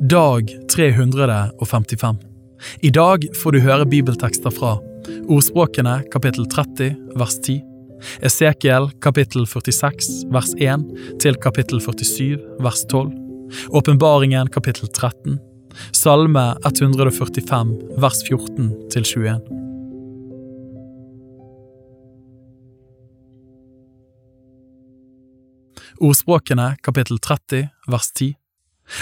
Dag 355. I dag får du høre bibeltekster fra Ordspråkene kapittel 30 vers 10, Esekiel kapittel 46 vers 1 til kapittel 47 vers 12, Åpenbaringen kapittel 13, Salme 145 vers 14 til 21. Ordspråkene kapittel 30 vers 10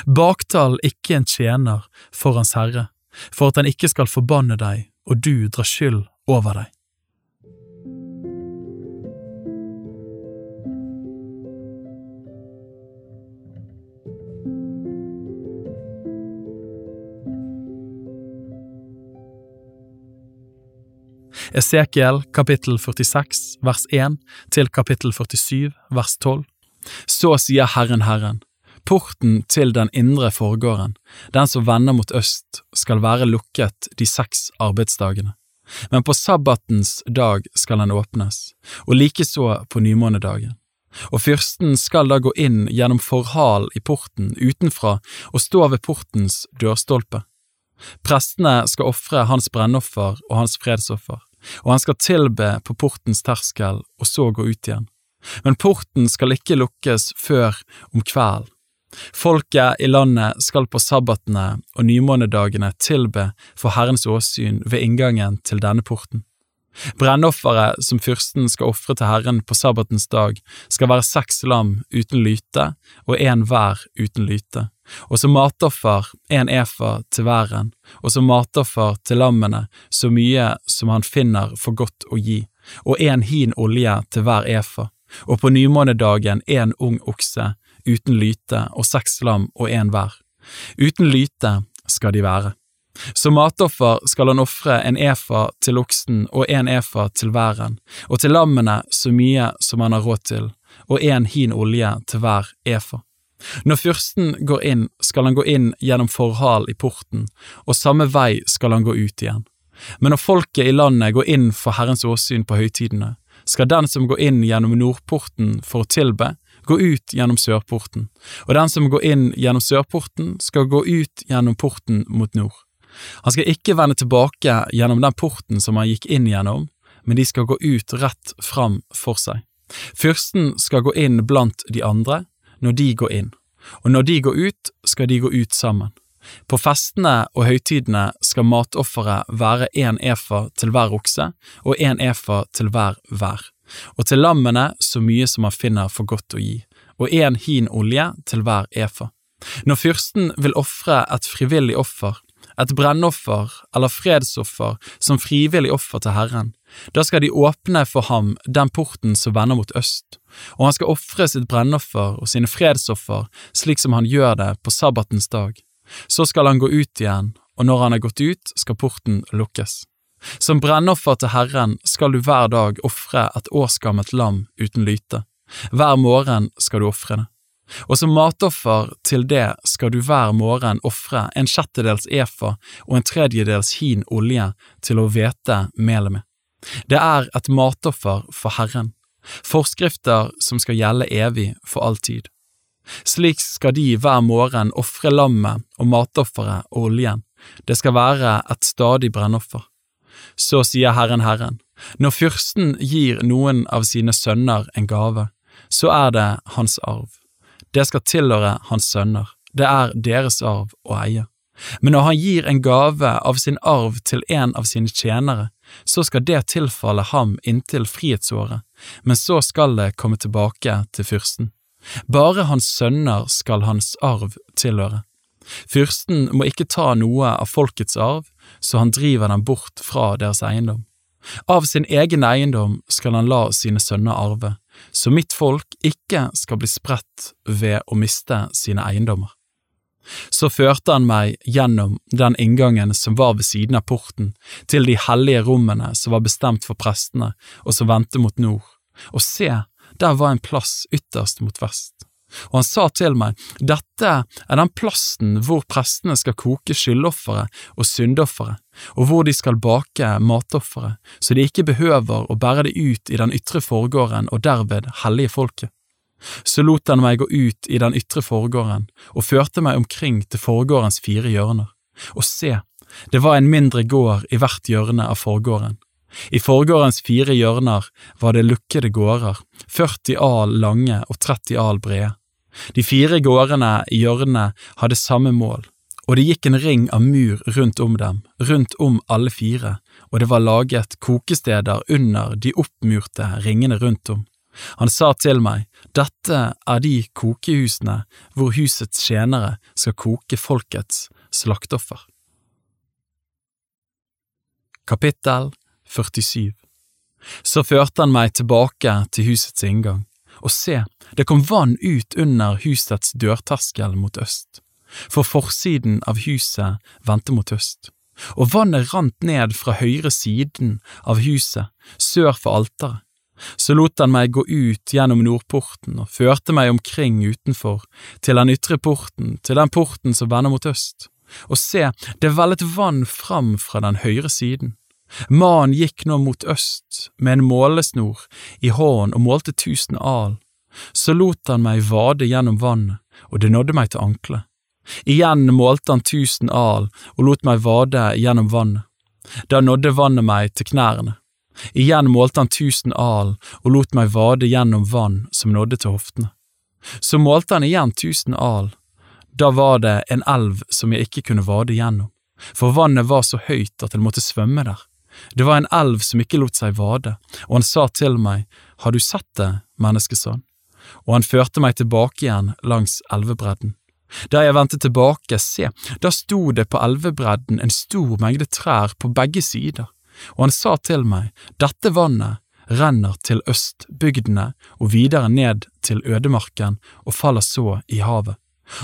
Baktal ikke en tjener for Hans Herre, for at han ikke skal forbanne deg og du drar skyld over deg. Esekiel kapittel 46 vers 1 til kapittel 47 vers 12. Så sier Herren Herren, porten til den indre forgården, den som vender mot øst, skal være lukket de seks arbeidsdagene. Men på sabbatens dag skal den åpnes, og likeså på nymånedagen. Og fyrsten skal da gå inn gjennom forhal i porten utenfra og stå ved portens dørstolpe. Prestene skal ofre hans brennoffer og hans fredsoffer, og han skal tilbe på portens terskel og så gå ut igjen. Men porten skal ikke lukkes før om kvelden. Folket i landet skal på sabbatene og nymånedagene tilbe for Herrens åsyn ved inngangen til denne porten. Brennofferet som fyrsten skal ofre til Herren på sabbatens dag, skal være seks lam uten lyte og en hver uten lyte, og som matoffer en efa til væren, og som matoffer til lammene så mye som han finner for godt å gi, og en hin olje til hver efa, og på nymånedagen en ung okse uten lyte og seks lam og en hver. Uten lyte skal de være. Som matoffer skal han ofre en efa til oksen og en efa til væren, og til lammene så mye som han har råd til, og en hin olje til hver efa. Når fyrsten går inn, skal han gå inn gjennom forhal i porten, og samme vei skal han gå ut igjen. Men når folket i landet går inn for Herrens åsyn på høytidene, skal den som går inn gjennom nordporten for å tilbe, gå ut gjennom sørporten, og den som går inn gjennom sørporten, skal gå ut gjennom porten mot nord. Han skal ikke vende tilbake gjennom den porten som han gikk inn gjennom, men de skal gå ut rett fram for seg. Fyrsten skal gå inn blant de andre når de går inn, og når de går ut, skal de gå ut sammen. På festene og høytidene skal matofferet være én efa til hver okse og én efa til hver hver og til lammene så mye som han finner for godt å gi, og én hin olje til hver efa. Når fyrsten vil ofre et frivillig offer, et brennoffer eller fredsoffer som frivillig offer til Herren, da skal de åpne for ham den porten som vender mot øst, og han skal ofre sitt brennoffer og sine fredsoffer slik som han gjør det på sabbatens dag. Så skal han gå ut igjen, og når han er gått ut, skal porten lukkes. Som brennoffer til Herren skal du hver dag ofre et årsgammelt lam uten lyte. Hver morgen skal du ofre det. Og som matoffer til det skal du hver morgen ofre en sjettedels efa og en tredjedels hin olje til å hvete melet med. Det er et matoffer for Herren, forskrifter som skal gjelde evig for all tid. Slik skal de hver morgen ofre lammet og matofferet og oljen, det skal være et stadig brennoffer. Så sier Herren Herren, når fyrsten gir noen av sine sønner en gave, så er det hans arv. Det skal tilhøre hans sønner, det er deres arv å eie. Men når han gir en gave av sin arv til en av sine tjenere, så skal det tilfalle ham inntil frihetsåret, men så skal det komme tilbake til fyrsten. Bare hans sønner skal hans arv tilhøre. Fyrsten må ikke ta noe av folkets arv, så han driver dem bort fra deres eiendom. Av sin egen eiendom skal han la sine sønner arve, så mitt folk ikke skal bli spredt ved å miste sine eiendommer. Så førte han meg gjennom den inngangen som var ved siden av porten, til de hellige rommene som var bestemt for prestene og som vendte mot nord, og se, der var en plass ytterst mot vest og han sa til meg, dette er den plassen hvor prestene skal koke skyldofferet og syndofferet, og hvor de skal bake matofferet, så de ikke behøver å bære det ut i den ytre forgården og derved hellige folket. Så lot han meg gå ut i den ytre forgården og førte meg omkring til forgårdens fire hjørner. Og se, det var en mindre gård i hvert hjørne av forgården. I forgårdens fire hjørner var det lukkede gårder, 40 al lange og 30 al brede. De fire gårdene i hjørnet hadde samme mål, og det gikk en ring av mur rundt om dem, rundt om alle fire, og det var laget kokesteder under de oppmurte ringene rundt om. Han sa til meg, dette er de kokehusene hvor husets tjenere skal koke folkets slakteoffer. Kapittel 47 Så førte han meg tilbake til husets inngang, og se, det kom vann ut under husets dørterskel mot øst, for forsiden av huset vendte mot øst, og vannet rant ned fra høyre siden av huset, sør for alteret så lot han meg gå ut gjennom nordporten og førte meg omkring utenfor, til den ytre porten, til den porten som vender mot øst. Og se, det vellet vann fram fra den høyre siden. Mannen gikk nå mot øst med en målesnor i hånden og målte tusen al. Så lot han meg vade gjennom vannet, og det nådde meg til ankelet. Igjen målte han tusen al og lot meg vade gjennom vannet. Da nådde vannet meg til knærne. Igjen målte han tusen al og lot meg vade gjennom vann som nådde til hoftene. Så målte han igjen tusen al. Da var det en elv som jeg ikke kunne vade gjennom, for vannet var så høyt at en måtte svømme der. Det var en elv som ikke lot seg vade, og han sa til meg, Har du sett det, menneskesønn? Og han førte meg tilbake igjen langs elvebredden. Der jeg vendte tilbake, se, da sto det på elvebredden en stor mengde trær på begge sider og han sa til meg, dette vannet renner til østbygdene og videre ned til ødemarken og faller så i havet,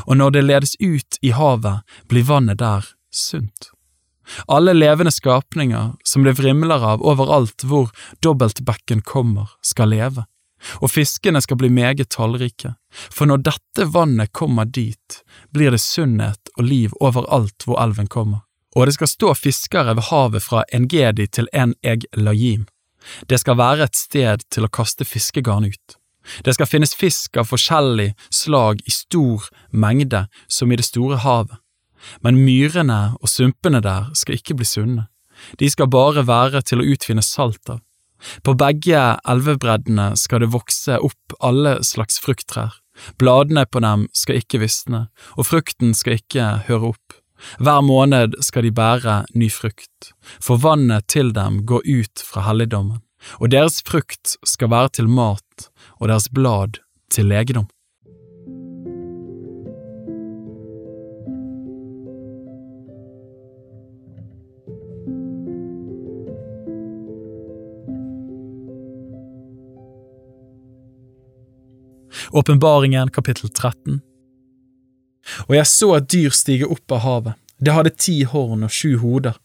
og når det ledes ut i havet, blir vannet der sunt. Alle levende skapninger som det vrimler av overalt hvor dobbeltbekken kommer, skal leve, og fiskene skal bli meget tallrike, for når dette vannet kommer dit, blir det sunnhet og liv overalt hvor elven kommer og det skal stå fiskere ved havet fra Engedi til En Eg Lajim. Det skal være et sted til å kaste fiskegarn ut. Det skal finnes fisk av forskjellig slag i stor mengde som i det store havet, men myrene og sumpene der skal ikke bli sunne, de skal bare være til å utvinne salt av. På begge elvebreddene skal det vokse opp alle slags frukttrær, bladene på dem skal ikke visne, og frukten skal ikke høre opp. Hver måned skal de bære ny frukt, for vannet til dem går ut fra helligdommen, og deres frukt skal være til mat og deres blad til legedom. Åpenbaringen kapittel 13 og jeg så et dyr stige opp av havet. Det hadde ti horn og sju hoder.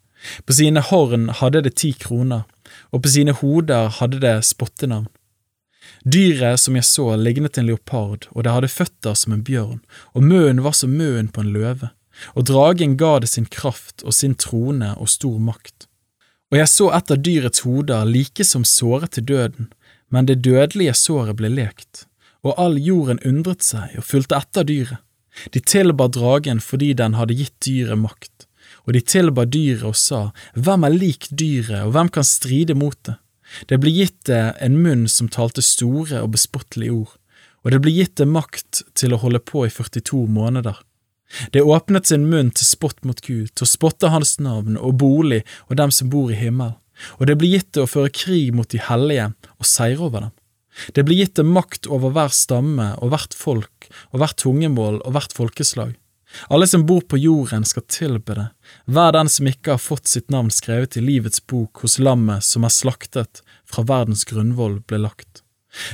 På sine horn hadde det ti kroner, og på sine hoder hadde det spottenavn. Dyret som jeg så, lignet en leopard, og det hadde føtter som en bjørn, og munnen var som munnen på en løve, og dragen ga det sin kraft og sin trone og stor makt. Og jeg så et av dyrets hoder like som såret til døden, men det dødelige såret ble lekt, og all jorden undret seg og fulgte etter dyret. De tilba dragen fordi den hadde gitt dyret makt, og de tilba dyret og sa, Hvem er lik dyret, og hvem kan stride mot det? Det ble gitt det en munn som talte store og bespottelige ord, og det ble gitt det makt til å holde på i 42 måneder. Det åpnet sin munn til spott mot Gud, til å spotte hans navn og bolig og dem som bor i himmelen, og det ble gitt det å føre krig mot de hellige og seire over dem. Det blir gitt dem makt over hver stamme og hvert folk og hvert tungemål og hvert folkeslag. Alle som bor på jorden skal tilbe det, hver den som ikke har fått sitt navn skrevet i livets bok hos lammet som er slaktet fra verdens grunnvoll ble lagt.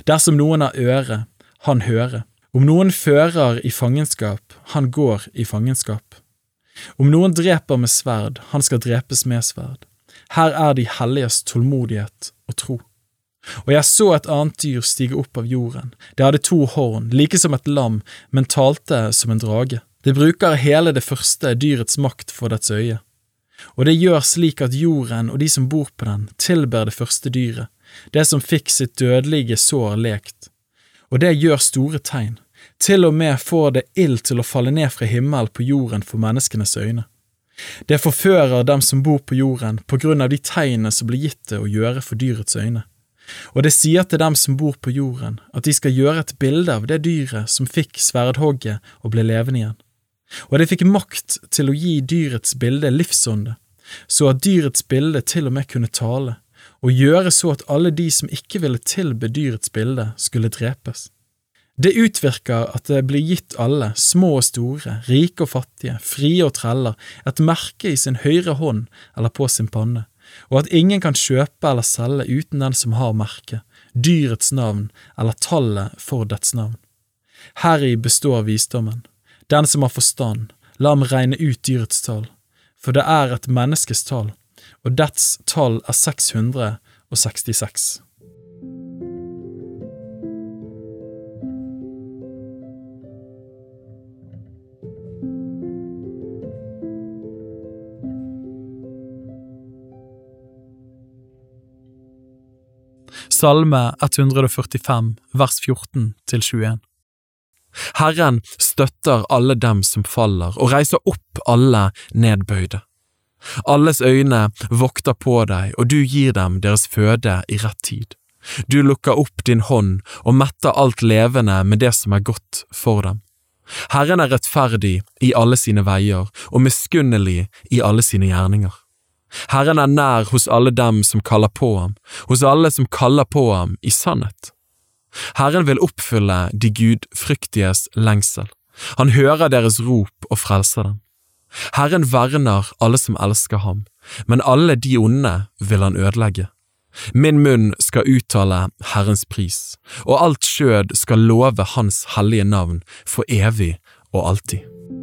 Dersom noen har øre, han hører. Om noen fører i fangenskap, han går i fangenskap. Om noen dreper med sverd, han skal drepes med sverd. Her er de helliges tålmodighet og tro. Og jeg så et annet dyr stige opp av jorden, det hadde to horn, like som et lam, men talte som en drage. Det bruker hele det første dyrets makt for dets øye. Og det gjør slik at jorden og de som bor på den, tilber det første dyret, det som fikk sitt dødelige sår lekt. og det gjør store tegn, til og med får det ild til å falle ned fra himmelen på jorden for menneskenes øyne. Det forfører dem som bor på jorden på grunn av de tegnene som blir gitt det å gjøre for dyrets øyne. Og det sier til dem som bor på jorden, at de skal gjøre et bilde av det dyret som fikk sverdhogget og ble levende igjen. Og de fikk makt til å gi dyrets bilde livsånde, så at dyrets bilde til og med kunne tale, og gjøre så at alle de som ikke ville tilbe dyrets bilde, skulle drepes. Det utvirker at det blir gitt alle, små og store, rike og fattige, frie og treller, et merke i sin høyre hånd eller på sin panne, og at ingen kan kjøpe eller selge uten den som har merket, dyrets navn eller tallet for dets navn. Heri består visdommen. Den som har forstand, la ham regne ut dyrets tall, for det er et menneskes tall, og dets tall er 666. Salme 145 vers 14 til 21. Herren støtter alle dem som faller, og reiser opp alle nedbøyde. Alles øyne vokter på deg, og du gir dem deres føde i rett tid. Du lukker opp din hånd og metter alt levende med det som er godt for dem. Herren er rettferdig i alle sine veier og miskunnelig i alle sine gjerninger. Herren er nær hos alle dem som kaller på ham, hos alle som kaller på ham i sannhet. Herren vil oppfylle de gudfryktiges lengsel. Han hører deres rop og frelser dem. Herren verner alle som elsker ham, men alle de onde vil han ødelegge. Min munn skal uttale Herrens pris, og alt skjød skal love Hans hellige navn for evig og alltid.